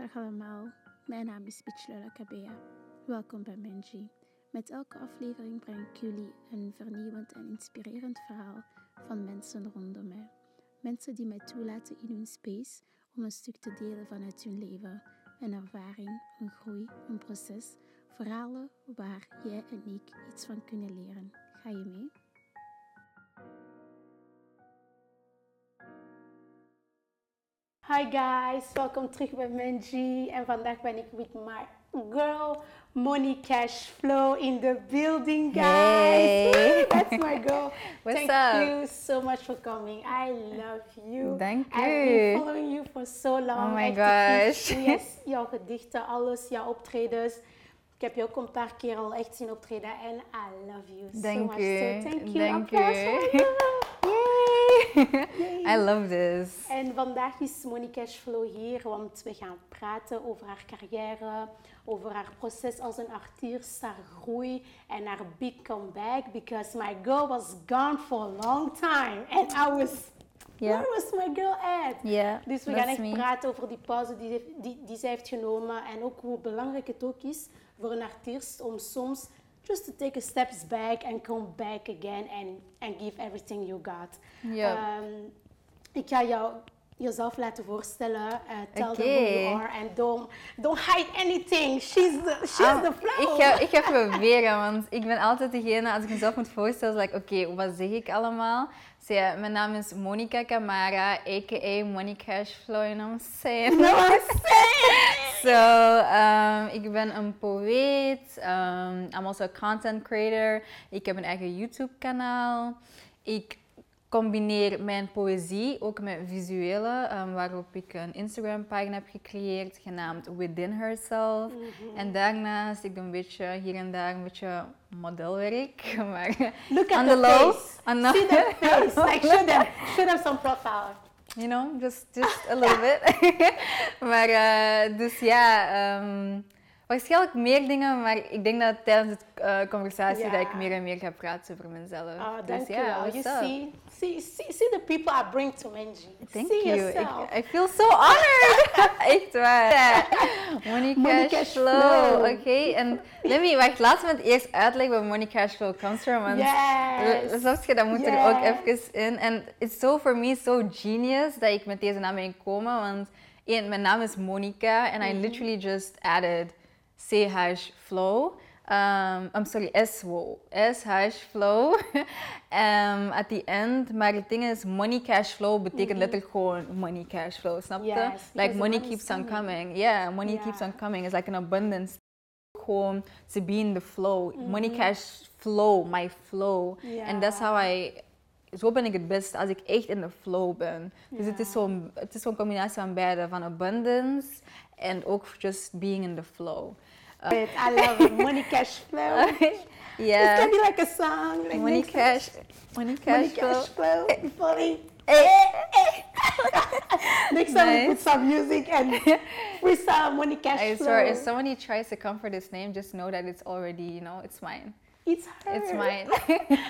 Dag allemaal, mijn naam is Bichlola Kabea. Welkom bij Menji. Met elke aflevering breng ik jullie een vernieuwend en inspirerend verhaal van mensen rondom mij. Mensen die mij toelaten in hun space om een stuk te delen vanuit hun leven, een ervaring, een groei, een proces, verhalen waar jij en ik iets van kunnen leren. Ga je mee? Hi guys, welkom terug bij Menji en vandaag ben ik met my girl Money Cash Flow in the building guys. Hey. That's my girl. What's Thank up? you so much for coming. I love you. Dank I've been following you for so long. Oh my gosh. Yes, jouw gedichten, alles, jouw optredens. Ik heb je ook een paar keer al echt zien optreden en I love you so Dank much. u. So thank you. Dank Applaus u. I love this. En vandaag is Monique Cashflow hier, want we gaan praten over haar carrière, over haar proces als een artiest, haar groei en haar big comeback. Because my girl was gone for a long time and I was, Ja. where was my girl at? Ja, Dus we gaan echt me. praten over die pauze die, die, die zij heeft genomen en ook hoe belangrijk het ook is voor een artiest om soms just to take a steps back and come back again and, and give everything you got. Ja. Ehm, ik ga jou jezelf laten voorstellen. eh tell them who you are and don't, don't hide anything. She's the, she's Ah, the flow. ik, ga, ik ga proberen, want ik ben altijd degene, als ik mezelf moet voorstellen, is like, oké, wat zeg ik allemaal? So, mijn naam is Monica Camara, a.k.a. Money Cash Flow, you know what I'm saying? No, I'm saying. So, um, ik ben een poëet. Um, I'm also a content creator. Ik heb een eigen YouTube-kanaal. Ik combineer mijn poëzie ook met visuele, um, waarop ik een Instagram-pagina heb gecreëerd, genaamd Within Herself. En daarnaast, ik doe een beetje hier en daar een beetje modelwerk. Maar Look at on the low, face. the- See the face. Like show them, show them some profile. You know, just, just a little bit. maar eh, dus ja, ehm, waarschijnlijk meer dingen, maar ik denk dat tijdens de eh, conversatie dat ik meer en meer ga praten over mezelf. Oh, dus thank ja, you. what's You see, see, see, see the people I bring to Menji. Thank see you. yourself. I feel so honored. Echt waar. Flow. flow. Oké, en let me, wacht, laten we het eerst uitleggen waar money cash flow comes from. Want Yes. Snap je, dat moet er ook Yes. even in. En it's so for me so genius dat ik met deze naam ben gekomen. Want één, mijn naam is Monica en I literally just added C hash flow. Um, I'm sorry, S wow, S hash flow um, at the end. Maar het ding is, money cash flow betekent letterlijk gewoon money cash flow, snap je? Yes, like money keeps on coming. Yeah, money Yeah. keeps on coming. It's like an abundance gewoon to be in the flow. Money cash flow, my flow. Ja. And that's how I... Zo ben ik het best als ik echt in de flow ben. Dus het is zo'n het is zo'n combinatie van beide. Van abundance en ook just being in the flow. Uh. I love it. Money cash flow. It yeah. can be like a song. Like Money cash, money cash Money flow. cash flow. Funny. Next time we put some music and freestyle money cash I flow. swear, if somebody tries to come for this name, just know that it's already, you know, it's mine. It's her. It's mine.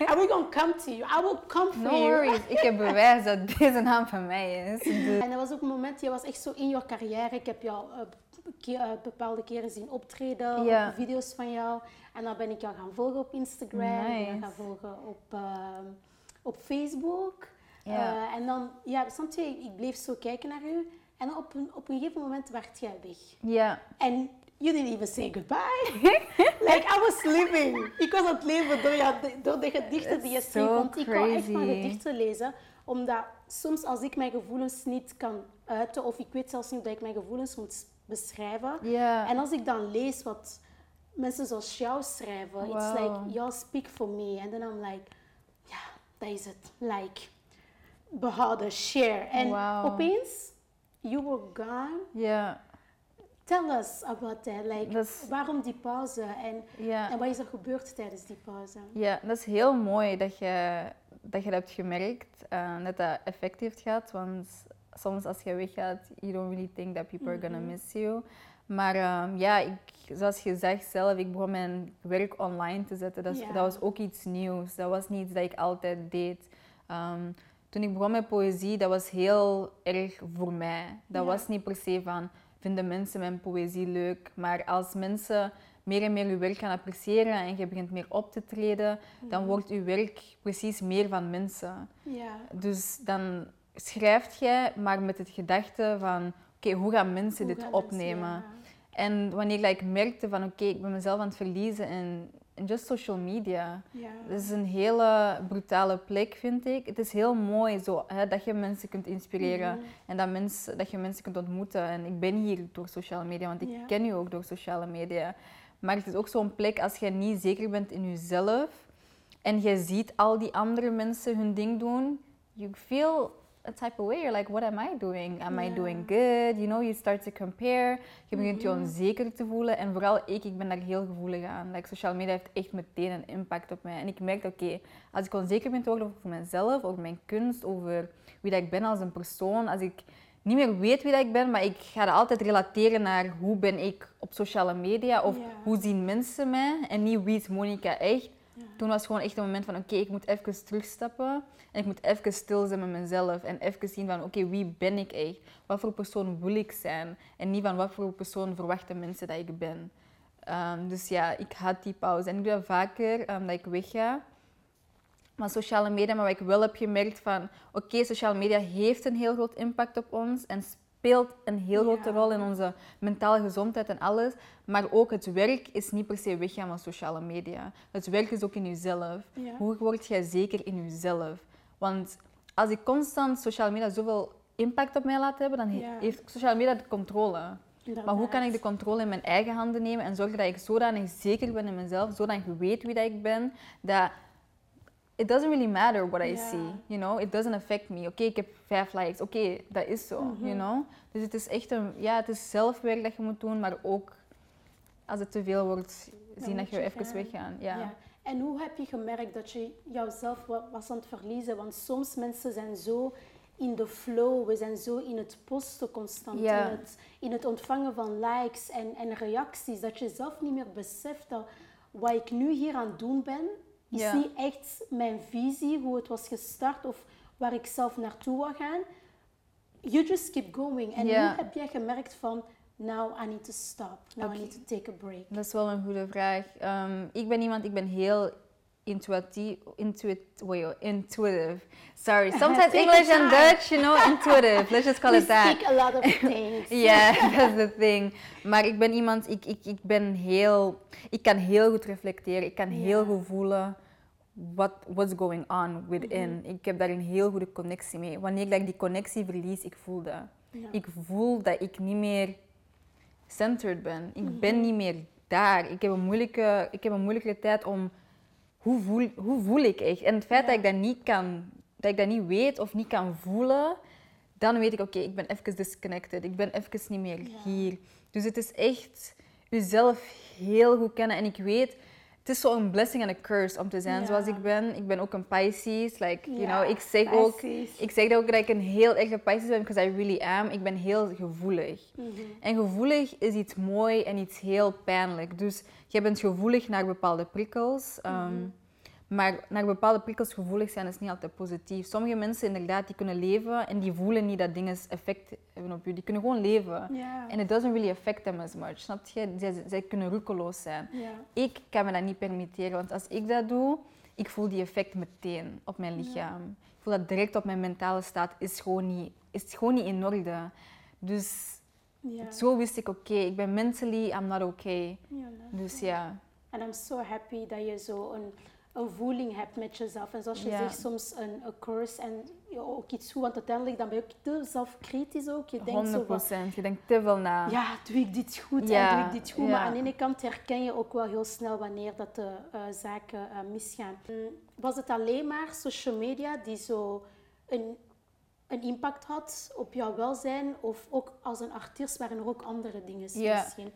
and we're gonna come to you. I will come for no you. worries. Ik heb bewijs dat deze naam van mij is. Dus- En dat was ook een moment, je was echt zo in je carrière. Ik heb jou eh, eh, bepaalde keren zien optreden, video's van jou. En dan ben ik jou gaan volgen op Instagram, Nice. gaan volgen op, ehm, op Facebook. Eh, en dan, ja, snap je, ik bleef zo kijken naar u. En dan op een, op een gegeven moment werd jij weg. Ja. En you didn't even say goodbye. like I was living. Ik was aan het leven door, jou, door de gedichten die je schreef. so Want ik hou echt van gedichten lezen. Omdat soms als ik mijn gevoelens niet kan uiten, of ik weet zelfs niet dat ik mijn gevoelens moet beschrijven. En als ik dan lees wat mensen zoals jou schrijven, it's like, y'all speak for me. En dan I'm like, ja, dat is het. Like, behouden, share. En Wow. opeens, you were gone. Ja. Tell us about that. Like, Dat is- waarom die pauze en, en wat is er gebeurd tijdens die pauze? Ja, dat is heel mooi dat je dat, je dat hebt gemerkt. eh, dat dat effect heeft gehad. Want soms als je weggaat, you don't really think that people are gonna miss you. Maar ehm, ja, ik, zoals je zegt zelf, ik begon mijn werk online te zetten. Dat, dat was ook iets nieuws. Dat was niet iets dat ik altijd deed. Ehm, toen ik begon met poëzie, dat was heel erg voor mij. Dat was niet per se van vinden mensen mijn poëzie leuk. Maar als mensen meer en meer je werk gaan appreciëren en je begint meer op te treden, dan wordt je werk precies meer van mensen. Ja. Dus dan schrijft jij, maar met het gedachte van, oké, hoe gaan mensen Hoe dit gaan mensen- opnemen? ja. En wanneer ik merkte van, oké, ik ben mezelf aan het verliezen in just social media. Ja. Het is een hele brutale plek, vind ik. Het is heel mooi zo, hè, dat je mensen kunt inspireren Mhm. en dat, mensen, dat je mensen kunt ontmoeten. En ik ben hier door sociale media, want ik Ja. ken je ook door sociale media. Maar het is ook zo'n plek als je niet zeker bent in jezelf en je ziet al die andere mensen hun ding doen, you feel type of way. You're like, what am I doing? Am I Ja. doing good? You know, you start to compare. Je begint je Mhm. onzeker te voelen. En vooral ik, ik ben daar heel gevoelig aan. Like, social media heeft echt meteen een impact op mij. En ik merk, oké, als ik onzeker ben te worden over mezelf, over mijn kunst, over wie dat ik ben als een persoon, als ik niet meer weet wie dat ik ben, maar ik ga dat altijd relateren naar hoe ben ik op sociale media of hoe zien mensen mij en niet wie is Monica echt. Toen was het gewoon echt een moment van oké, ik moet even terugstappen en ik moet even stil zijn met mezelf en even zien van oké, wie ben ik echt? Wat voor persoon wil ik zijn? En niet van wat voor persoon verwachten mensen dat ik ben. Ehm, dus ja, ik had die pauze en ik doe dat vaker, ehm, dat ik wegga. Maar sociale media, maar wat ik wel heb gemerkt van, oké, sociale media heeft een heel groot impact op ons en speelt een heel Ja. grote rol in onze mentale gezondheid en alles. Maar ook het werk is niet per se weggaan van sociale media. Het werk is ook in jezelf. Ja. Hoe word jij zeker in jezelf? Want als ik constant sociale media zoveel impact op mij laat hebben, dan he- Ja. heeft sociale media de controle. Maar hoe kan ik de controle in mijn eigen handen nemen en zorgen dat ik zodanig zeker ben in mezelf, zodanig weet wie dat ik ben, dat it doesn't really matter what I see, you know? It doesn't affect me. Oké, ik heb vijf likes. Oké, dat is zo, you know? Dus het is echt een, ja, het is zelfwerk dat je moet doen, maar ook als het te veel wordt, Dan zien dat je je even gaan. weggaan. Ja. Ja. En hoe heb je gemerkt dat je jouzelf wa- was aan het verliezen? Want soms mensen zijn zo in de flow, we zijn zo in het posten constant, Ja. in, het, in het ontvangen van likes en, en reacties, dat je zelf niet meer beseft dat wat ik nu hier aan het doen ben, is Ja. niet echt mijn visie, hoe het was gestart of waar ik zelf naartoe wil gaan. You just keep going. En Ja. hoe heb jij gemerkt van, now I need to stop, now Oké. I need to take a break? Dat is wel een goede vraag. Ehm, ik ben iemand, ik ben heel intuïtief, intuit, wait, intuitive. Sorry, sometimes English and. Dutch, you know, intuitive. Let's just call it that. speak a lot of things. Ja, that's the thing. Maar ik ben iemand, ik, ik, ik ben heel, ik kan heel goed reflecteren. Ik kan heel goed voelen what, what's going on within. Ik heb daar een heel goede connectie mee. Wanneer ik die connectie verlies, ik voel dat. Ik voel dat ik niet meer centered ben. Ik Mhm. ben niet meer daar. Ik heb een moeilijke, ik heb een moeilijke tijd om hoe voel, hoe voel ik echt. En het feit Ja. dat ik dat niet kan, dat ik dat niet weet of niet kan voelen, dan weet ik, oké, ik ben even disconnected. Ik ben even niet meer Ja. hier. Dus het is echt jezelf heel goed kennen. En ik weet, het is zo'n blessing en een curse om te zijn Ja. zoals ik ben. Ik ben ook een Pisces. Like, you know, ik zeg ook, ik zeg ook dat ik een heel erge Pisces ben, because I really am. Ik ben heel gevoelig. Mhm. En gevoelig is iets mooi en iets heel pijnlijk. Dus je bent gevoelig naar bepaalde prikkels. ehm, Maar naar bepaalde prikkels gevoelig zijn is niet altijd positief. Sommige mensen inderdaad, die kunnen leven en die voelen niet dat dingen effect hebben op je. Die kunnen gewoon leven. En it doesn't really affect them as much. Snap je? Zij, zij kunnen roekeloos zijn. Ik kan me dat niet permitteren, want als ik dat doe, ik voel die effect meteen op mijn lichaam. Ik voel dat direct op mijn mentale staat is gewoon niet, is gewoon niet in orde. Dus zo wist ik, oké, ik ben mentally, I'm not okay. Dus ja. En I'm so happy dat je zo een, een voeling hebt met jezelf. En zoals je Ja. zegt, soms een, een curse en ook iets goed. Want uiteindelijk dan ben je ook te zelfkritisch ook. Je denkt zo 100 van, Je denkt te veel na. ja, doe ik dit goed Ja, en doe ik dit goed. ja. Maar aan de ene kant herken je ook wel heel snel wanneer dat de eh, zaken eh, misgaan. Mm, Was het alleen maar social media die zo een, een impact had op jouw welzijn? Of ook als een artiest waren er ook andere dingen misschien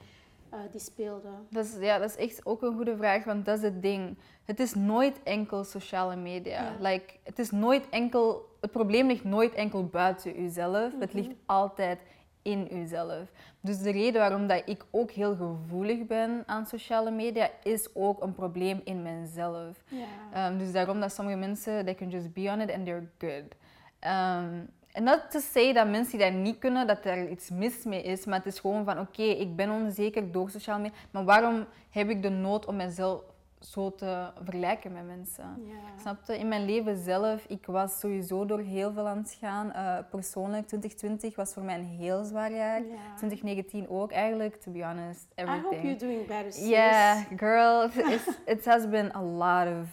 eh, die speelden? Dat is, ja, dat is echt ook een goede vraag, want dat is het ding. Het is nooit enkel sociale media. Ja. Like, het, is nooit enkel, het probleem ligt nooit enkel buiten jezelf. Het Mhm. ligt altijd in jezelf. Dus de reden waarom dat ik ook heel gevoelig ben aan sociale media, is ook een probleem in mezelf. Ja. Um, dus daarom dat sommige mensen, they can just be on it and they're good. Um, En not to say dat mensen die dat niet kunnen, dat er iets mis mee is. Maar het is gewoon van, oké, ik ben onzeker door sociaal media. Maar waarom heb ik de nood om mezelf zo te vergelijken met mensen? Ja. Snap je? In mijn leven zelf, ik was sowieso door heel veel aan het gaan. Eh, persoonlijk, 2020 was voor mij een heel zwaar jaar. Ja. 2019 ook eigenlijk, to be honest. I hope Everything. you're doing better. sis. Yeah, girl, it's, it has been a lot of,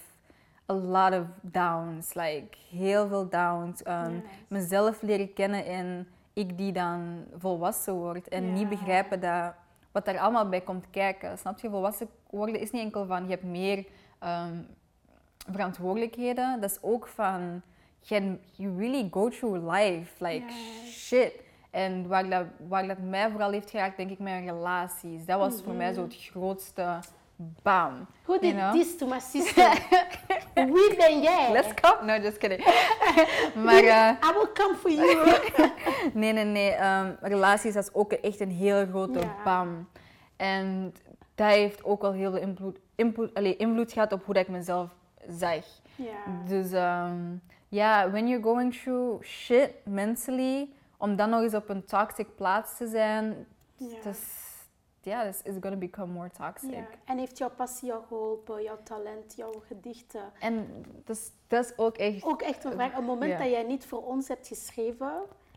a lot of downs. Like, heel veel downs. Um. Mezelf leren kennen en ik die dan volwassen word. En niet begrijpen dat, wat daar allemaal bij komt kijken. Snap je? Volwassen worden is niet enkel van, je hebt meer ehm, verantwoordelijkheden. Dat is ook van, je, you really go through life. Like, Yes. shit. En waar dat, waar dat mij vooral heeft geraakt, denk ik, mijn relaties. Dat was voor mij zo het grootste bam. Who did you know? this to my sister? Wie ben jij? Let's go. No, just kidding. maar eh, I will come for you. nee, nee, nee. ehm, relaties, dat is ook echt een heel grote bam. En dat heeft ook wel heel veel invloed, invloed, allee, invloed gehad op hoe dat ik mezelf zag. ja. Dus ehm, ja, when you're going through shit mentally, om dan nog eens op een toxic plaats te zijn, Ja. dat is, ja, dat is it's gonna become more toxic. Ja. En heeft jouw passie jou geholpen, jouw talent, jouw gedichten? En dat is, dat is ook echt... Ook echt een vraag. Op het moment dat jij niet voor ons hebt geschreven,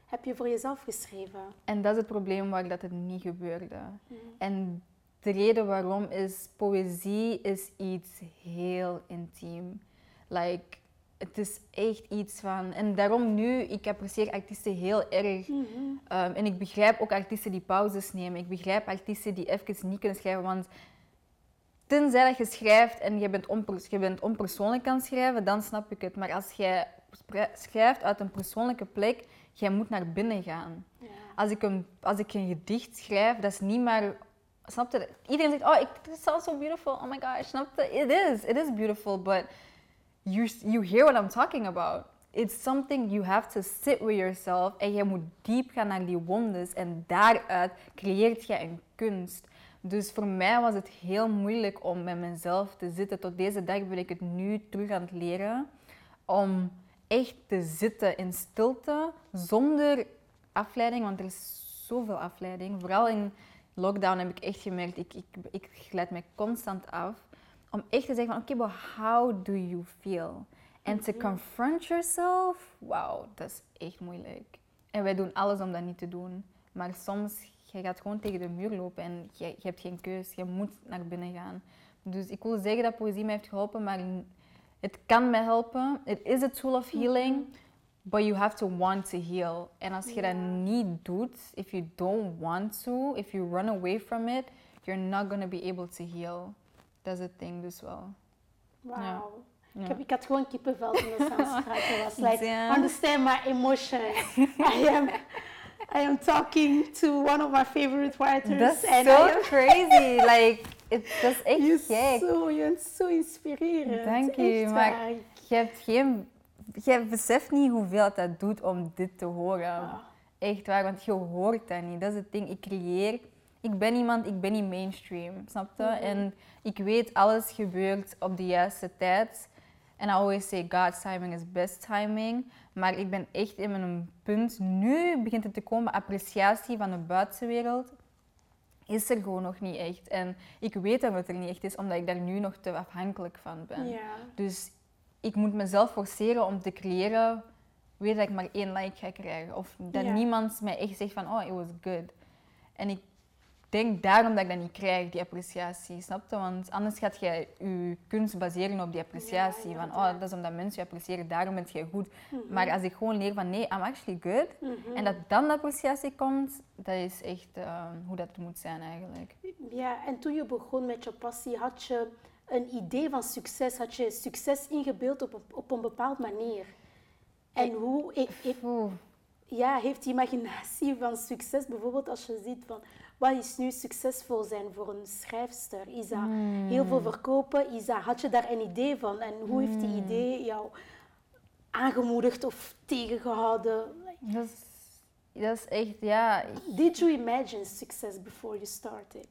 heb je voor jezelf geschreven. En dat is het probleem waar dat het niet gebeurde. Mm. En de reden waarom is, poëzie is iets heel intiem. Like, het is echt iets van... En daarom nu, ik apprecieer artiesten heel erg. Mhm. Ehm, en ik begrijp ook artiesten die pauzes nemen. Ik begrijp artiesten die even niet kunnen schrijven. Want tenzij dat je schrijft en je bent, onpers- je bent onpersoonlijk aan het schrijven, dan snap ik het. Maar als jij schrijft uit een persoonlijke plek, jij moet naar binnen gaan. Ja. Als ik een, als ik een gedicht schrijf, dat is niet maar... Snap je? Iedereen zegt, oh, ik, it sounds so beautiful. Oh my gosh, snap je? It is. It is beautiful, but you, you hear what I'm talking about. It's something you have to sit with yourself. En je moet diep gaan naar die wondes. En daaruit creëert je een kunst. Dus voor mij was het heel moeilijk om met mezelf te zitten. Tot deze dag ben ik het nu terug aan het leren. Om echt te zitten in stilte, zonder afleiding. Want er is zoveel afleiding. Vooral in lockdown heb ik echt gemerkt, ik, ik, ik glijd mij constant af. Om echt te zeggen van, oké, but how do you feel? En to confront yourself, wauw, dat is echt moeilijk. En wij doen alles om dat niet te doen. Maar soms, je gaat gewoon tegen de muur lopen en je, je hebt geen keus. Je moet naar binnen gaan. Dus ik wil zeggen dat poëzie mij heeft geholpen, maar het kan mij helpen. It is a tool of healing. But you have to want to heal. En als je dat niet doet, if you don't want to, if you run away from it, you're not going to be able to heal. That's the thing dus wel. Wauw. Ja. Ik, heb, ik had gewoon kippenvel toen het aan het was. Like, understand my emotion. I am, I am talking to one of my favorite writers. Dat is and I am- crazy. Like, it, dat is echt Je gek. zo, je bent zo inspirerend. Dank je, maar-. Je hebt geen... Je beseft niet hoeveel het dat doet om dit te horen. Ah. Echt waar, want je hoort dat niet. Dat is het ding. Ik creëer... Ik ben iemand, ik ben niet mainstream, snap je? Mhm. En ik weet, alles gebeurt op de juiste tijd. En I always say, God's timing is best timing. Maar ik ben echt in een punt, nu begint het te komen, appreciatie van de buitenwereld is er gewoon nog niet echt. En ik weet dat het er niet echt is, omdat ik daar nu nog te afhankelijk van ben. Dus ik moet mezelf forceren om te creëren, weet dat ik maar één like ga krijgen. Of dat niemand mij echt zegt van, oh, it was good. En ik denk daarom dat ik dat niet krijg, die appreciatie, snap je? Want anders gaat jij je kunst baseren op die appreciatie. Ja, van, oh, dat is omdat mensen je appreciëren, daarom ben je goed. Mhm. Maar als ik gewoon leer van, nee, I'm actually good. Mhm. En dat dan de appreciatie komt, dat is echt eh, hoe dat moet zijn eigenlijk. Ja, en toen je begon met je passie, had je een idee van succes? Had je succes ingebeeld op, een- op een bepaald manier? En hoe e- e- Oeh. ja, heeft die imaginatie van succes, bijvoorbeeld als je ziet van wat is nu succesvol zijn voor een schrijfster? Is dat heel veel verkopen? Is dat, had je daar een idee van? En hoe heeft die idee jou aangemoedigd of tegengehouden? Dat is, dat is echt, ja, Did you imagine success before you started?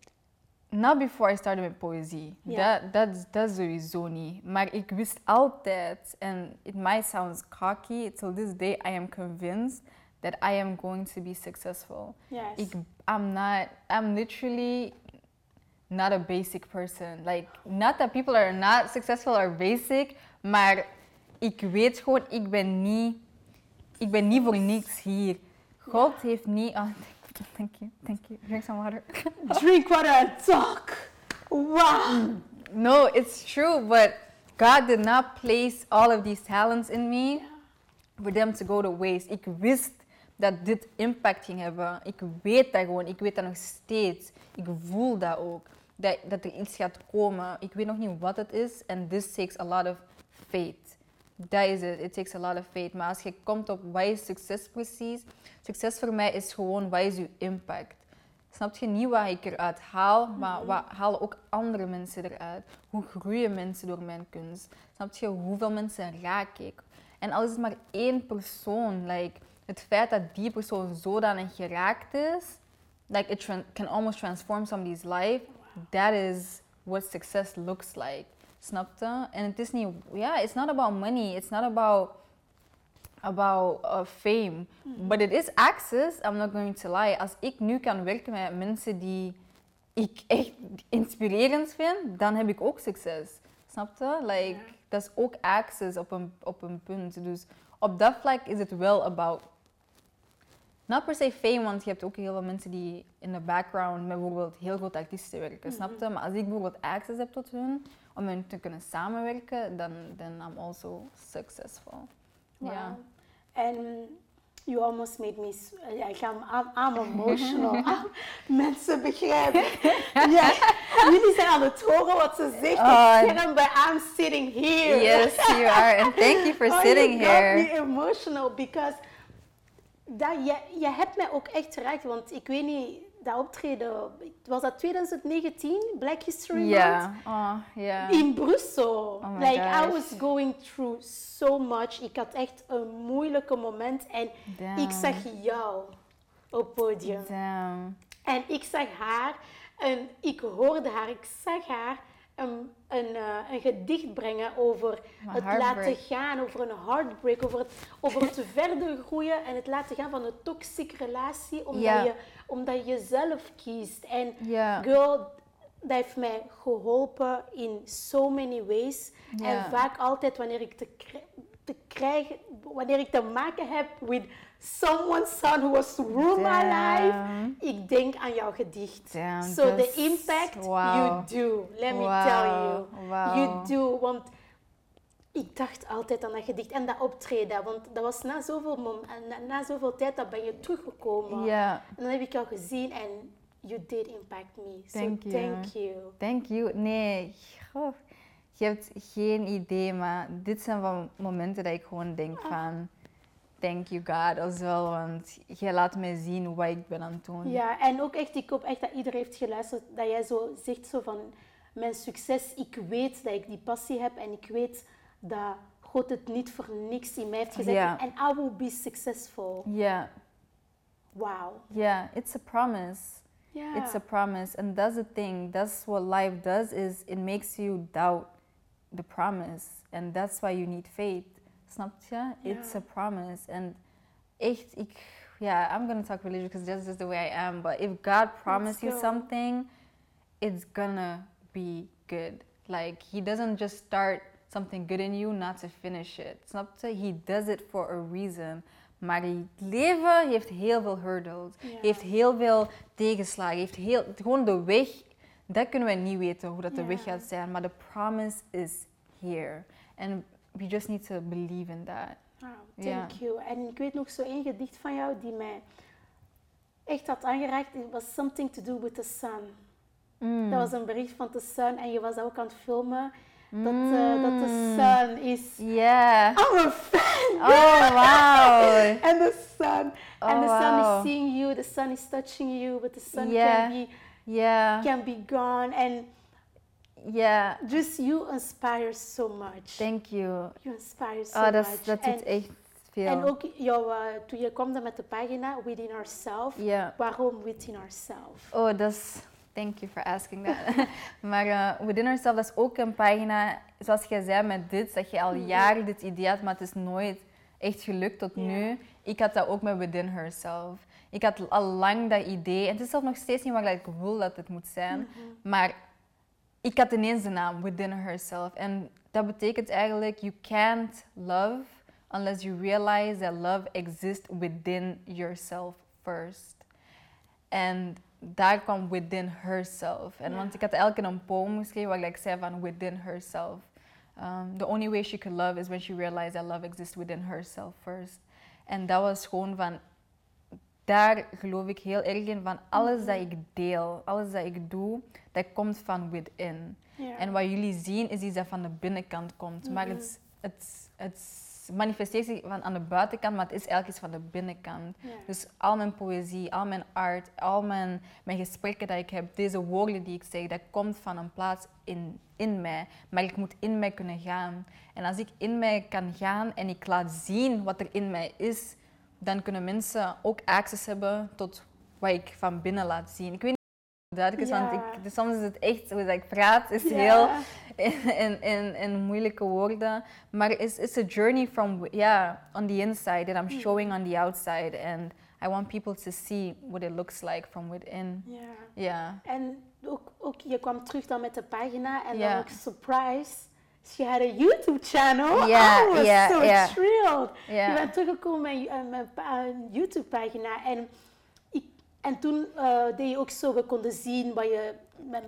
Not before I started met poëzie. Ja. Dat, dat, dat sowieso niet. Maar ik wist altijd, en it might sound cocky, till this day I am convinced, that I am going to be successful. Yes. Ik, I'm not, I'm literally not a basic person. Like, not that people are not successful or basic, maar ik weet gewoon, ik ben niet, ik ben niet voor niks hier. God heeft niet, oh, thank you, thank you. Drink some water. Drink water and talk. Wow. No, it's true, but God did not place all of these talents in me for them to go to waste. Ik wist dat dit impact ging hebben. Ik weet dat gewoon. Ik weet dat nog steeds. Ik voel dat ook. Dat, dat er iets gaat komen. Ik weet nog niet wat het is. And this takes a lot of faith. Dat is het. It takes a lot of faith. Maar als je komt op wat is succes precies? Succes voor mij is gewoon wat is je impact? Snap je niet wat ik eruit haal, maar wat halen ook andere mensen eruit? Hoe groeien mensen door mijn kunst? Snap je hoeveel mensen raak ik? En al is het maar één persoon, like, het feit dat die persoon zodanig geraakt is, like it can almost transform somebody's life, that is what success looks like. Snap je? En het is niet, yeah, it's not about money, it's not about about uh, fame. But it is access, I'm not going to lie. Als ik nu kan werken met mensen die ik echt inspirerend vind, dan heb ik ook succes. Snap je? Like, dat is ook access op een, op een punt. Dus op dat vlak is het wel about... Not per se fame, want je hebt ook heel veel mensen die in de background met bijvoorbeeld heel grote artiesten werken. Snap je? Maar als ik bijvoorbeeld access heb tot hun, om hen te kunnen samenwerken, dan then I'm also successful. Wow. Ja. And you almost made me, ik ga, I'm, I'm emotional. Mensen begrijpen. Ja, jullie zijn aan het horen wat ze zegt. Oh, scherm, but I'm sitting here. Yes, you are. And thank you for Oh, sitting you here. me emotional because dat, je, je hebt mij ook echt geraakt. Want ik weet niet, dat optreden, was dat 2019, Black History Month? Yeah. Oh, yeah. In Brussel. Oh like, I was going through so much. Ik had echt een moeilijke moment. En Damn. ik zag jou op podium. Damn. En ik zag haar en ik hoorde haar, ik zag haar een, een, eh, een gedicht brengen over het heartbreak. laten gaan, over een heartbreak, over het, over het verder groeien en het laten gaan van een toxic relatie, omdat, je, omdat je jezelf kiest. En girl, dat heeft mij geholpen in so many ways. En vaak altijd wanneer ik te, te krijgen, wanneer ik te maken heb with someone's son who was to rule my life, ik denk aan jouw gedicht. Damn, so the impact wow. you do, let me tell you. Wow. You do, want ik dacht altijd aan dat gedicht en dat optreden, want dat was na zoveel, mom- na, na zoveel tijd dat ben je teruggekomen. Ja. En dan heb ik jou gezien en you did impact me. So Thank you. thank you. Thank you. Nee, goh. je hebt geen idee, maar dit zijn van momenten dat ik gewoon denk van... Thank you God als wel, want jij laat mij zien wat ik ben aan het doen. Ja, en ook echt, ik hoop echt dat iedereen heeft geluisterd, dat jij zo zegt zo van, mijn succes, ik weet dat ik die passie heb en ik weet dat God het niet voor niks in mij heeft gezet. En I will be successful. Ja, Wow. ja, it's a promise. Ja. It's a promise, and that's the thing. That's what life does. Is it makes you doubt the promise, and that's why you need faith. Snap je? It's a promise, and echt, ik, yeah, I'm gonna talk religion because that's just the way I am. But if God promised you something, it's gonna be good. Like He doesn't just start something good in you, not to finish it. Snap je? He does it for a reason. Maar het leven heeft heel veel hurdles, heeft heel veel tegenslagen, heeft heel, gewoon de weg, dat kunnen we niet weten hoe dat de weg gaat zijn, maar de promise is here. We just need to believe in that. Wow, Ja. thank you. En ik weet nog zo één gedicht van jou die mij echt had aangeraakt. It was something to do with the sun. Mm. Dat was een bericht van The Sun en je was ook aan het filmen. Dat, dat The Sun is... Yeah. I'm a fan! Oh, wow. and the sun. and the sun wow. is seeing you, the sun is touching you, but the sun Yeah. can be Yeah. can be gone. And Yeah. just you inspire so much. Thank you. you inspire so Oh, dat, much. dat en, doet echt veel. en ook jouw, eh, toen je kwam met de pagina Within Ourselves. Ja. Waarom Within Ourselves? Oh, dat is... Thank you for asking that. maar eh, Within Ourselves, dat is ook een pagina, zoals jij zei met dit, dat je al jaren dit idee had, maar het is nooit echt gelukt tot nu. Ik had dat ook met Within Herself. Ik had al lang dat idee. En het is zelf nog steeds niet wat ik wil dat het moet zijn. Mhm. Maar ik had ineens de naam Within Herself. En dat betekent eigenlijk, you can't love unless you realize that love exists within yourself first. En daar kwam within herself. En want ik had eigenlijk een poem geschreven waar ik zei van within herself. Um, the only way she could love is when she realized that love exists within herself first. En dat was gewoon van, daar geloof ik heel erg in van alles dat ik deel, alles dat ik doe, dat komt van within. Ja. En wat jullie zien is iets dat van de binnenkant komt. Maar Mhm. het, het, het manifesteert zich van aan de buitenkant, maar het is eigenlijk iets van de binnenkant. Ja. Dus al mijn poëzie, al mijn art, al mijn, mijn gesprekken dat ik heb, deze woorden die ik zeg, dat komt van een plaats in, in mij. Maar ik moet in mij kunnen gaan. En als ik in mij kan gaan en ik laat zien wat er in mij is, dan kunnen mensen ook access hebben tot wat ik van binnen laat zien. Ik weet niet of het duidelijk is, Ja. want ik, dus soms is het echt, hoe dat ik praat, is Ja. heel in, in, in, in moeilijke woorden. Maar it's, it's a journey from, yeah, on the inside that I'm Hmm. showing on the outside. And I want people to see what it looks like from within. Ja. Ja. En ook, ook, je kwam terug dan met de pagina en dan ook surprise. She had a YouTube channel. Ja, I was ja, so thrilled. Ja. Je bent teruggekomen met eh, met pa- een YouTube pagina en, ik, en toen eh, deed je ook zo, we konden zien wat je, met,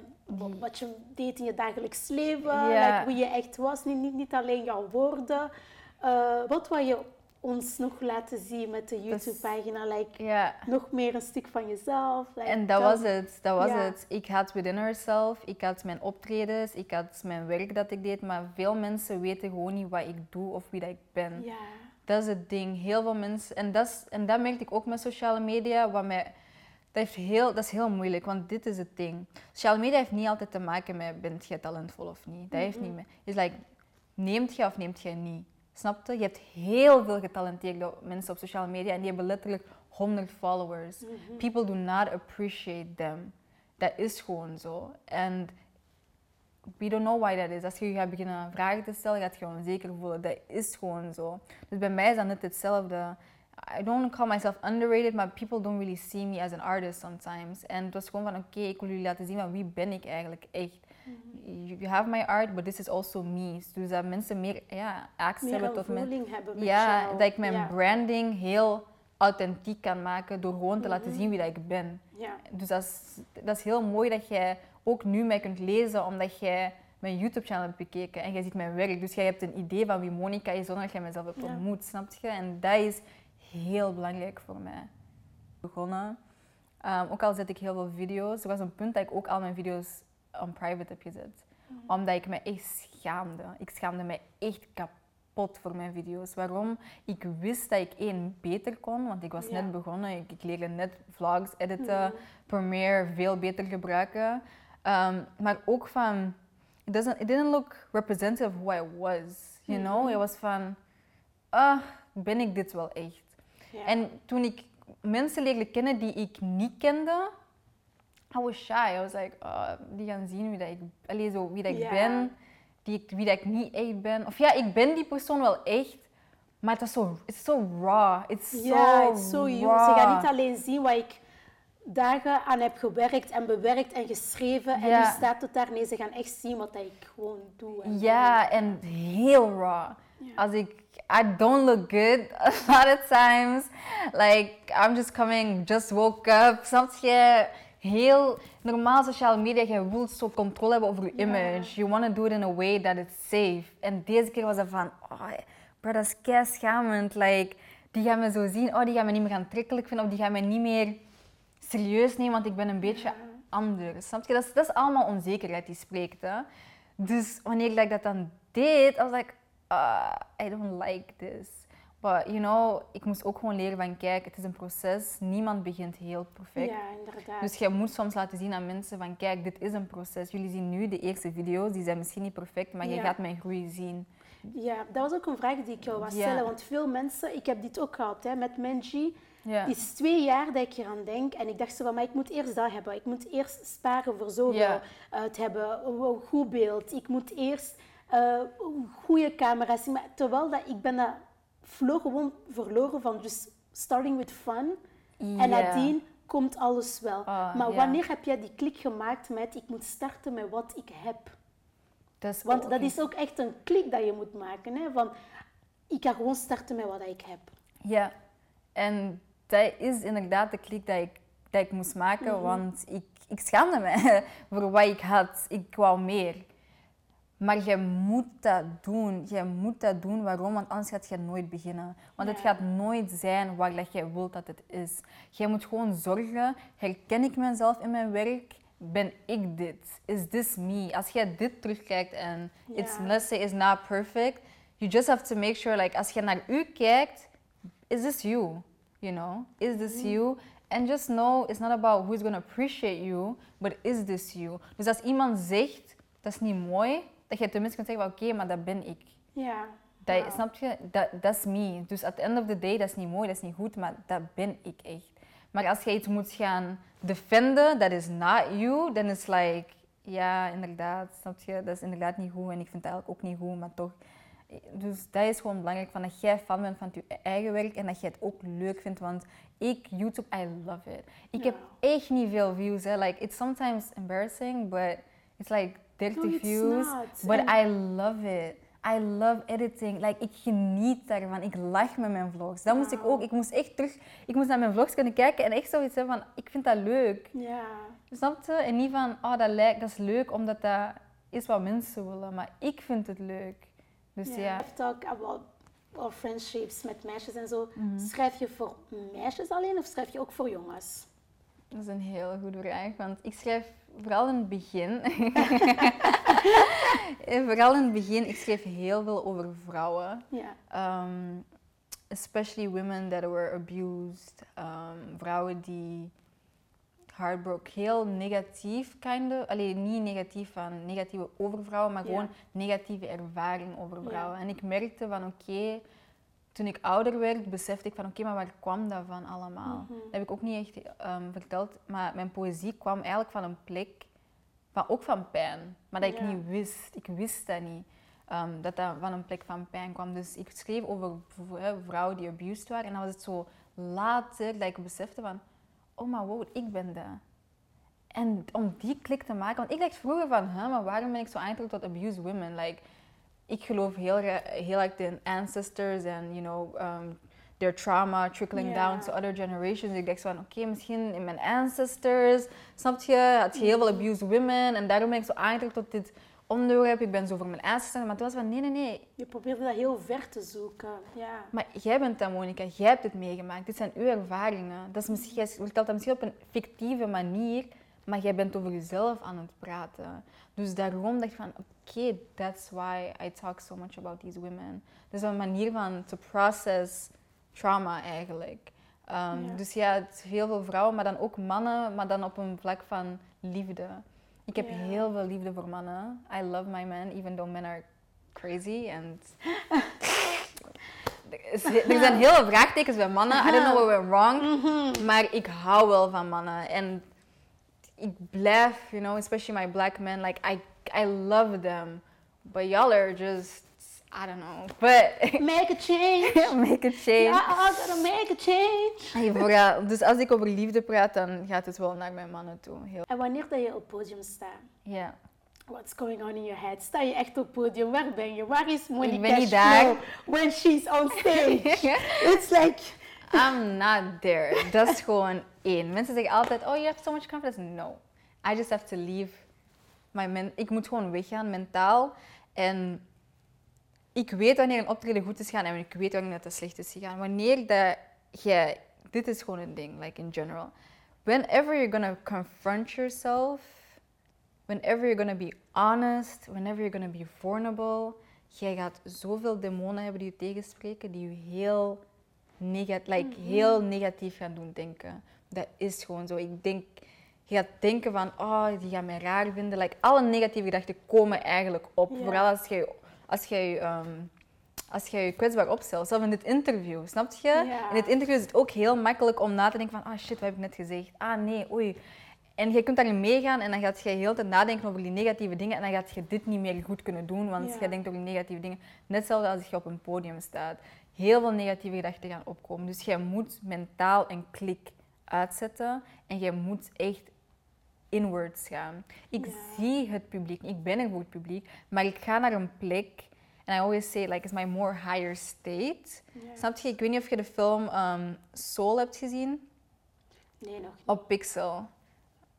wat je deed in je dagelijks leven, like, wie je echt was, niet, niet, niet alleen jouw woorden. Eh, wat wil je ons nog laten zien met de YouTube pagina? Like, nog meer een stuk van jezelf. Like, En dat was het, dat was het. Ik had Within Herself, ik had mijn optredens, ik had mijn werk dat ik deed, maar veel mensen weten gewoon niet wat ik doe of wie dat ik ben. Dat is het ding. Heel veel mensen, en dat, is, en dat merkte ik ook met sociale media, wat mij, dat, heeft heel, dat is heel moeilijk, want dit is het ding. Sociale media heeft niet altijd te maken met, bent jij talentvol of niet? Dat heeft niet mee. Het is like, neemt jij of neemt jij niet? Snap je? Hebt heel veel getalenteerde mensen op sociale media en die hebben letterlijk 100 followers. People do not appreciate them. Dat is gewoon zo. En we don't know why that is. Als je je gaat beginnen vragen te stellen, gaat je je onzeker voelen. Dat is gewoon zo. Dus bij mij is dat net hetzelfde. I don't call myself underrated, maar people don't really see me as an artist sometimes. En het was gewoon van, oké, ik wil jullie laten zien van wie ben ik eigenlijk echt. You you have my art, but this is also me. Dus dat mensen meer ja, access Meer hebben tot mijn... hebben met Ja, jou. dat ik mijn ja. branding heel authentiek kan maken door gewoon te laten zien wie dat ik ben. Ja. Dus dat is, dat is heel mooi dat jij ook nu mij kunt lezen, omdat jij mijn YouTube-channel hebt bekeken en jij ziet mijn werk. Dus jij hebt een idee van wie Monica is zonder dat jij mezelf hebt Ja. ontmoet, snap je? En dat is heel belangrijk voor mij. Begonnen. Ehm, ook al zet ik heel veel video's. Er was een punt dat ik ook al mijn video's on private heb gezet. Omdat ik me echt schaamde. Ik schaamde me echt kapot voor mijn video's. Waarom? Ik wist dat ik één beter kon, want ik was Ja. net begonnen. Ik, ik leerde net vlogs editen, Premiere veel beter gebruiken. Ehm, maar ook van, it, doesn't, it didn't look representative of who I was. You know? Het was van, ah, ben ik dit wel echt? Ja. En toen ik mensen leerde kennen die ik niet kende, I was shy. I was like, oh, die gaan zien wie dat ik, zo, wie dat ik ben, die wie dat ik niet echt ben. Of ja, ik ben die persoon wel echt, maar het is zo it's so raw. It's Ja, so is zo raw. jong. Ze gaan niet alleen zien wat ik dagen aan heb gewerkt en bewerkt en geschreven. En nu staat het daar. Nee, ze gaan echt zien wat ik gewoon doe. En Ja, en heel raw. Als ik, I don't look good a lot of times. Like, I'm just coming, just woke up. Snap je? Heel normaal sociale media, je wilt zo controle hebben over je image. You want to do it in a way that it's safe. En deze keer was het van, oh, bro, dat is kei schamend. Like, die gaan me zo zien, oh, die gaan me niet meer aantrekkelijk vinden. Of die gaan me niet meer serieus nemen, want ik ben een beetje anders. Snap je? Dat is, dat is allemaal onzekerheid die spreekt. Hè? Dus wanneer ik dat dan deed, was like, uh, I don't like this. But you know, ik moest ook gewoon leren van, kijk, het is een proces. Niemand begint heel perfect. Ja, inderdaad. Dus je moet soms laten zien aan mensen van, kijk, dit is een proces. Jullie zien nu de eerste video's, die zijn misschien niet perfect, maar je gaat mijn groei zien. Ja, dat was ook een vraag die ik jou Ja. stellen. Want veel mensen, ik heb dit ook gehad hè, met Menji. Ja. Het is twee jaar dat ik eraan denk. En ik dacht zo van, maar ik moet eerst dat hebben. Ik moet eerst sparen voor zoveel Ja. te hebben. Een goed beeld. Ik moet eerst eh, goede camera's zien. Maar terwijl dat, ik ben dat flow gewoon verloren van just starting with fun. En nadien komt alles wel. Ah, maar wanneer heb jij die klik gemaakt met ik moet starten met wat ik heb? Dat Want ook- dat is ook echt een klik dat je moet maken. Hè? Van, ik ga gewoon starten met wat ik heb. Ja, en dat is inderdaad de klik dat ik, dat ik moest maken, Mhm. want ik, ik schaamde me voor wat ik had. Ik wou meer. Maar je moet dat doen. Je moet dat doen. Waarom? Want anders gaat je nooit beginnen. Want het gaat nooit zijn waar dat jij wilt dat het is. Jij moet gewoon zorgen. Herken ik mezelf in mijn werk? Ben ik dit? Is this me? Als jij dit terugkijkt en it's, Ja. let's say, is not perfect, you just have to make sure, like, als je naar u kijkt, is this you? You know, is this you? And just know it's not about who's gonna appreciate you, but is this you? Dus als iemand zegt dat is niet mooi, dat je tenminste kunt zeggen: oké, maar dat ben ik. Ja. Dat. Snap je? Dat dat is me. Dus at the end of the day, dat is niet mooi, dat is niet goed, maar dat ben ik echt. Maar als je iets moet gaan defenden, dat is not you, dan is like, ja, inderdaad, snap je? Dat is inderdaad niet goed en ik vind het eigenlijk ook niet goed, maar toch. Dus dat is gewoon belangrijk, van dat jij fan bent van je eigen werk en dat je het ook leuk vindt, want ik, YouTube, I love it. Ik heb echt niet veel views, hè. Like, it's sometimes embarrassing, but it's like 30 No, it's views, not. but I love it. I love editing. Like, ik geniet daarvan. Ik lach met mijn vlogs. Dat moest ik ook. Ik moest echt terug... Ik moest naar mijn vlogs kunnen kijken en echt zoiets hebben van... Ik vind dat leuk. Ja. Snap je? En niet van... Oh, dat, lijkt, dat is leuk omdat dat is wat mensen willen. Maar ik vind het leuk. Dus ja. I've talk about our friendships met meisjes en zo. Mhm. Schrijf je voor meisjes alleen of schrijf je ook voor jongens? Dat is een hele goede vraag. Want ik schrijf vooral in het begin... Vooral in het begin, ik schreef heel veel over vrouwen. Ja. Um, especially women that were abused. Um, vrouwen die heartbroken, heel negatief, kind of. Allee, niet negatief van negatieve over vrouwen, maar gewoon negatieve ervaring over vrouwen. En ik merkte van oké, toen ik ouder werd, besefte ik van oké, maar waar kwam dat van allemaal? Mhm. Dat heb ik ook niet echt um, verteld, maar mijn poëzie kwam eigenlijk van een plek, van, ook van pijn, maar dat ik Ja. niet wist. Ik wist dat niet. ehm, dat dat van een plek van pijn kwam. Dus ik schreef over hè, vrouwen die abused waren. En dan was het zo later dat ik besefte van... Oh, maar wow, ik ben dat. En om die klik te maken... Want ik dacht vroeger van... Huh, maar waarom ben ik zo aangetrokken tot abused women? Like, ik geloof heel, heel erg in ancestors en, you know... um, their trauma trickling down to other generations. Ik dacht zo van, oké, misschien in mijn ancestors, snap je, had je heel veel abused women. En daarom ben ik zo aangetrokken tot dit onderwerp. Ik ben zo voor mijn ancestors. Maar toen was van, nee, nee, nee. Je probeerde dat heel ver te zoeken. Ja. Maar jij bent dat, Monica. Jij hebt het meegemaakt. Dit zijn uw ervaringen. Dat is misschien, jij vertelt dat misschien op een fictieve manier, maar jij bent over jezelf aan het praten. Dus daarom dacht ik van, oké, that's why I talk so much about these women. Dat is een manier van to process trauma eigenlijk. Um, Ja. Dus ja, het is heel veel vrouwen, maar dan ook mannen, maar dan op een vlak van liefde. Ik heb Ja. heel veel liefde voor mannen. I love my men, even though men are crazy. And er, zijn heel veel vraagtekens bij mannen. I don't know what went wrong. Mhm. Maar ik hou wel van mannen. En ik blijf, you know, especially my black men, like I, I love them. But y'all are just, I don't know. But Make a change. make a change. Ja, I gotta make a change. Hey, dus als ik over liefde praat, dan gaat het wel naar mijn mannen toe. Heel, En wanneer dat je op het podium staat, ja. what's going on in your head? Sta je echt op podium? Waar ben je? Waar is Monica ben niet daar. when she's on stage? It's like... I'm not there. Dat is gewoon één. Mensen zeggen altijd, oh, you have so much confidence. No. I just have to leave. My men ik moet gewoon weggaan mentaal. En ik weet wanneer een optreden goed is gaan en ik weet wanneer dat het slecht is gegaan. Wanneer dat jij... Dit is gewoon een ding, like in general. Whenever you're gonna confront yourself, whenever you're gonna be honest, whenever you're gonna be vulnerable, jij gaat zoveel demonen hebben die je tegenspreken, die je heel, negat like, heel negatief gaan doen denken. Dat is gewoon zo. Ik denk, je gaat denken van, oh, die gaan mij raar vinden. Like, alle negatieve gedachten komen eigenlijk op. Ja. Vooral als jij als jij, ehm, als jij je kwetsbaar opstelt. Zelfs in dit interview, snap je? Ja. In dit interview is het ook heel makkelijk om na te denken van, ah shit, wat heb ik net gezegd? Ah nee, oei. En je kunt daarin meegaan en dan gaat je heel tijd nadenken over die negatieve dingen en dan gaat je dit niet meer goed kunnen doen, want Ja. je denkt over die negatieve dingen. Net hetzelfde als je op een podium staat. heel veel negatieve gedachten gaan opkomen. Dus jij moet mentaal een klik uitzetten en jij moet echt inwards gaan. Ik Ja. zie het publiek, ik ben een goed publiek, maar ik ga naar een plek. En I always say, like, it's my more higher state. Ja. Snap je? Ik weet niet of je de film ehm, Soul hebt gezien. Nee, nog niet. Op Pixel.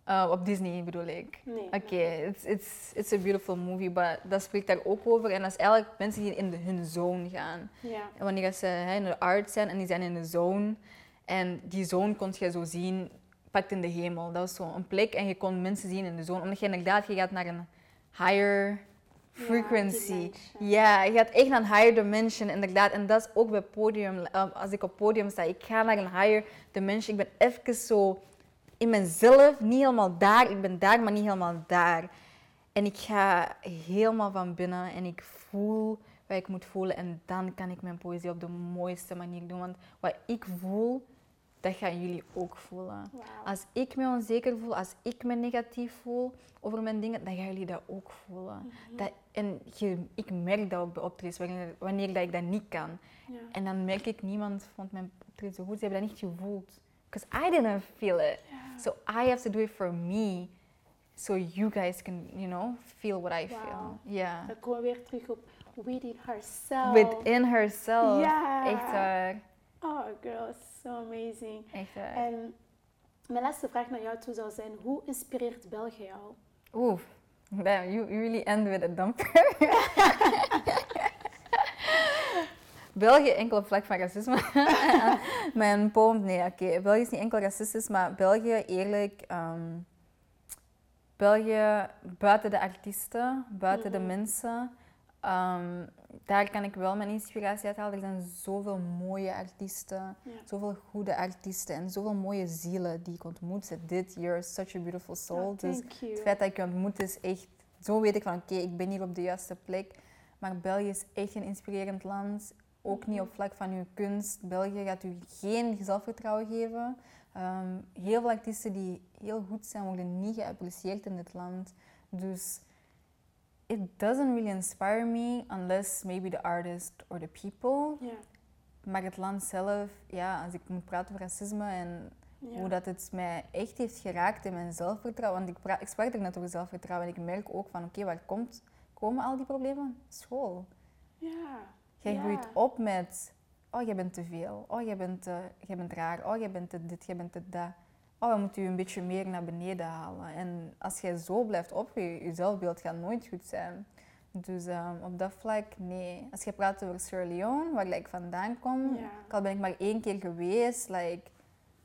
Uh, op Disney bedoel ik. Nee. Oké, it's, it's, it's a beautiful movie, maar dat spreekt daar ook over. En dat is eigenlijk mensen die in de, hun zone gaan. Ja. En wanneer ze hè, in de art zijn en die zijn in de zone. En die zone kon je zo zien, pakt in de hemel. Dat was zo'n plek en je kon mensen zien in de zone. Omdat je inderdaad, je gaat naar een higher frequency. dimension. Ja, je gaat echt naar een higher dimension, inderdaad. En dat is ook bij podium. eh, Als ik op podium sta, ik ga naar een higher dimension. Ik ben even zo in mezelf, niet helemaal daar. Ik ben daar, maar niet helemaal daar. En ik ga helemaal van binnen en ik voel wat ik moet voelen. En dan kan ik mijn poëzie op de mooiste manier doen. Want wat ik voel, dat gaan jullie ook voelen. Als ik me onzeker voel, als ik me negatief voel over mijn dingen, dan gaan jullie dat ook voelen. dat, en je, ik merk dat ook bij optredens, wanneer, wanneer dat ik dat niet kan. Ja. En dan merk ik, niemand vond mijn optreden zo goed. Ze hebben dat niet gevoeld. Because I didn't feel it. So I have to do it for me. So you guys can, you know, feel what I feel. Ja. Dan komen we weer terug op within herself. Within herself. Ja. Echt waar. Oh, girl, so amazing. Echt waar. En mijn laatste vraag naar jou toe zou zijn: hoe inspireert België jou? Oeh, damn, you, you really end with a dumper. België enkel op vlak van racisme. Mijn poem, nee, oké. België is niet enkel racistisch, maar België, eerlijk. ehm, België, buiten de artiesten, buiten de Mhm. mensen, ehm, daar kan ik wel mijn inspiratie uit halen. Er zijn zoveel mooie artiesten, Ja. zoveel goede artiesten en zoveel mooie zielen die ik ontmoet. Dit you're such a beautiful soul. Oh, dus you. het feit dat ik je ontmoet is echt... Zo weet ik van, oké, ik ben hier op de juiste plek. Maar België is echt een inspirerend land. Ook niet op vlak van uw kunst. België gaat u geen zelfvertrouwen geven. Ehm, heel veel artiesten die heel goed zijn, worden niet geapprecieerd in dit land. Dus it doesn't really inspire me unless maybe the artist or the people. Ja. Maar het land zelf, ja, als ik moet praten over racisme en Ja. hoe dat het mij echt heeft geraakt in mijn zelfvertrouwen. Want ik, pra- ik sprak er net over zelfvertrouwen en ik merk ook van, oké, waar komt, komen al die problemen? School. Ja. Jij Ja. groeit op met, oh, jij bent te veel. Oh, jij bent, jij bent raar. Oh, jij bent te dit, jij bent te dat. Oh, we moeten je een beetje meer naar beneden halen. En als jij zo blijft opgroeien, je zelfbeeld gaat nooit goed zijn. Dus ehm, op dat vlak, nee. Als je praat over Sierra Leone, waar ik vandaan kom, ook al ben ik maar één keer geweest, like,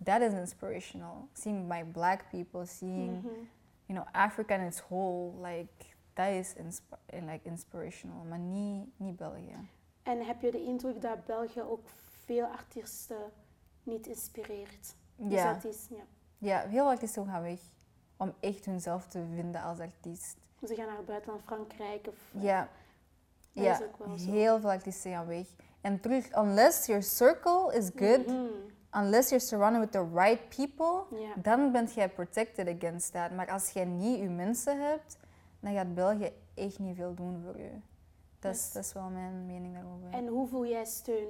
that is inspirational. Seeing my black people, seeing, Mhm. you know, Africa in its whole, like, dat is insp- like, inspirational. Maar niet, niet België. En heb je de indruk dat België ook veel artiesten niet inspireert? Dus Ja. dat is, ja. Ja, heel veel artiesten gaan weg om echt hunzelf te vinden als artiest. Ze gaan naar het buitenland, Frankrijk of... Ja, Dat ja is ook wel zo. heel veel artiesten gaan weg. En terug, unless your circle is good, Mhm. unless you're surrounded with the right people, Ja. dan bent jij protected against that. Maar als jij niet je mensen hebt, dan gaat België echt niet veel doen voor je. Dat is, Yes. dat is wel mijn mening daarover. En hoe voel jij steun?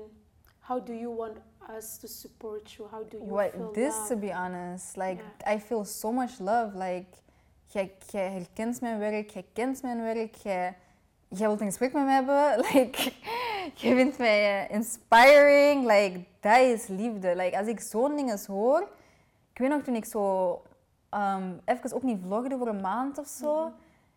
How do you want us to support you? How do you What, feel this, love? to be honest, like. I feel so much love. Like, jij, jij herkent mijn werk, jij kent mijn werk, jij, jij wilt een gesprek met me hebben. Like, jij vindt mij eh, inspiring. Like, dat is liefde. Like, als ik zo'n dingen hoor, ik weet nog toen ik zo um, even ook niet vlogde voor een maand of zo. Mhm.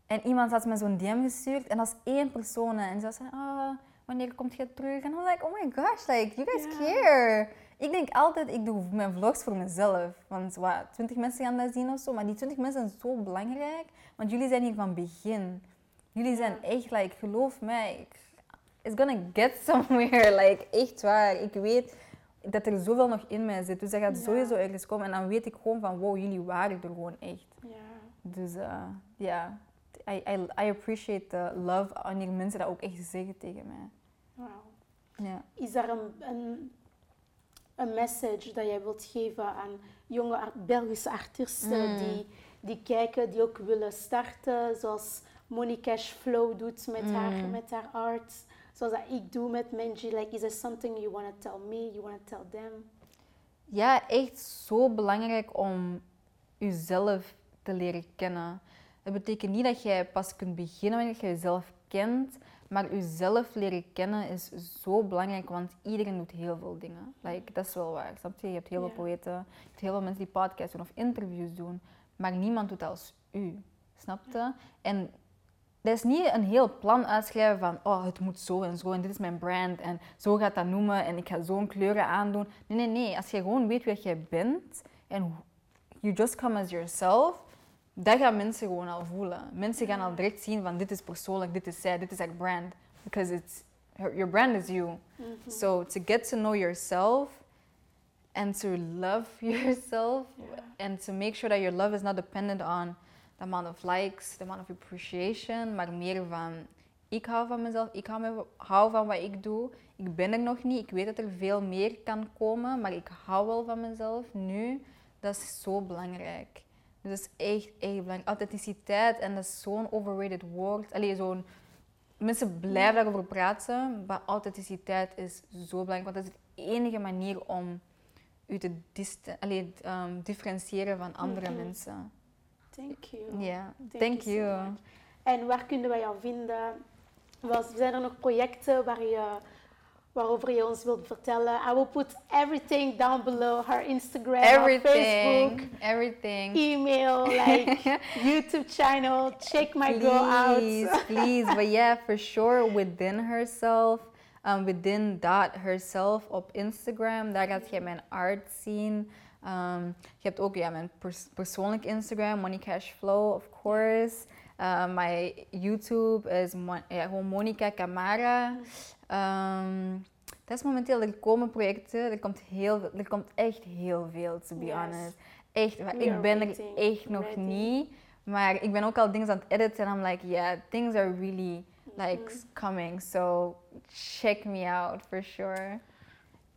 En iemand had me zo'n DM gestuurd en dat is één persoon. En ze zei, ah, wanneer komt je terug? En ik was like, oh my gosh, like, you guys care. Ik denk altijd, ik doe mijn vlogs voor mezelf. Want wat, 20 mensen gaan dat zien of zo. Maar die 20 mensen zijn zo belangrijk. Want jullie zijn hier van begin. Jullie zijn echt, like, geloof mij, ik- it's gonna get somewhere. Like, echt waar. Ik weet dat er zoveel nog in mij zit. Dus dat gaat Ja. sowieso ergens komen. En dan weet ik gewoon van, wow, jullie waren er gewoon echt. Ja. Dus eh, ja, I, I, I appreciate the love wanneer mensen dat ook echt zeggen tegen mij. Wauw. Ja. Is er een, een, een message dat jij wilt geven aan jonge Belgische artiesten Mm. die, die kijken, die ook willen starten, zoals Monique Cash Flow doet met, haar, Mm. met haar art? zoals dat ik doe met Menji? Like, is there something you want to tell me, you want to tell them? Ja, echt zo belangrijk om jezelf te leren kennen. Dat betekent niet dat jij pas kunt beginnen wanneer je jezelf kent, maar jezelf leren kennen is zo belangrijk, want iedereen doet heel veel dingen. Like, dat is wel waar, snap je? Je hebt heel veel poëten, je hebt heel veel mensen die podcasts doen of interviews doen, maar niemand doet als u, snap je? En dat is niet een heel plan uitschrijven van, oh, het moet zo en zo en dit is mijn brand en zo gaat dat noemen en ik ga zo'n kleuren aandoen. Nee, nee, nee. Als je gewoon weet wie jij bent en you just come as yourself, dat gaan mensen gewoon al voelen. Mensen gaan al direct zien van, dit is persoonlijk, dit is zij, dit is haar brand. Because it's, her- your brand is you. So to get to know yourself and to love yourself and to make sure that your love is not dependent on the amount of likes, the amount of appreciation, maar meer van ik hou van mezelf, ik hou, me- hou van wat ik doe. Ik ben er nog niet, ik weet dat er veel meer kan komen, maar ik hou wel van mezelf nu. Dat is zo belangrijk. Dus dat is echt, echt belangrijk. Authenticiteit, en dat is zo'n overrated woord. Allee, zo'n... Mensen blijven daarover praten, maar authenticiteit is zo belangrijk, want dat is de enige manier om u te allee, ehm, differentiëren van andere Mhm. mensen. Thank you. Ja, Thank thank you so. En waar kunnen wij jou vinden? Was, zijn er nog projecten waar je, waarover je ons wilt vertellen? I will put everything down below. Her Instagram, her Facebook, Everything, email, like YouTube channel. Check my girl out. Please, please. But yeah, for sure, within herself, um, within dot herself op Instagram, daar gaat je mijn art zien. Um, je hebt ook ja, mijn pers- persoonlijk Instagram, Money Cash Flow, of course. Uh, my YouTube is Mo- ja, gewoon Monica Camara. Um, dat is momenteel, er komen projecten, er komt, heel, er komt echt heel veel, to be Yes. honest. Echt, maar ik ben er echt nog niet. Maar ik ben ook al dingen aan het editen en I'm like, yeah, things are really like coming. So check me out for sure.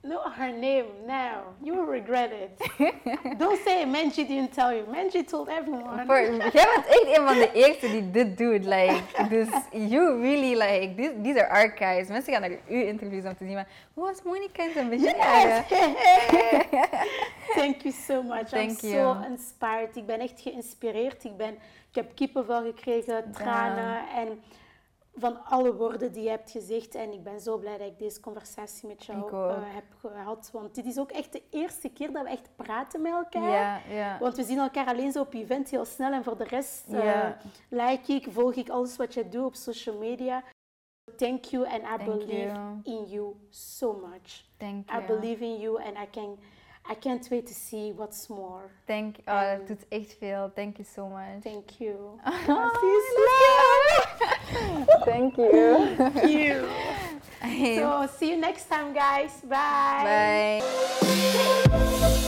No, her name now. You will regret it. Don't say Menji didn't tell you. Menji told everyone. For, jij bent echt een van de eerste die dit doet. Like, dus you really like, these, these are archives. Mensen gaan naar uw interviews om te zien, maar hoe was Monica in zijn beginjaren? Thank you so much. I'm Thank so you. inspired. Ik ben echt geïnspireerd. Ik, ben, ik heb kippenvel gekregen, tranen en van alle woorden die je hebt gezegd. En ik ben zo blij dat ik deze conversatie met jou eh, heb gehad. Want dit is ook echt de eerste keer dat we echt praten met elkaar. Ja, ja. Want we zien elkaar alleen zo op event heel snel en voor de rest Ja. like ik, volg ik alles wat je doet op social media. Thank you and I Thank believe you. in you so much. Thank I you. believe in you and I can I can't wait to see what's more. Thank Oh, um, En- dat doet echt veel. Thank you so much. Thank you. Oh, See you soon. Thank you. Thank you. So see you next time guys. Bye. Bye.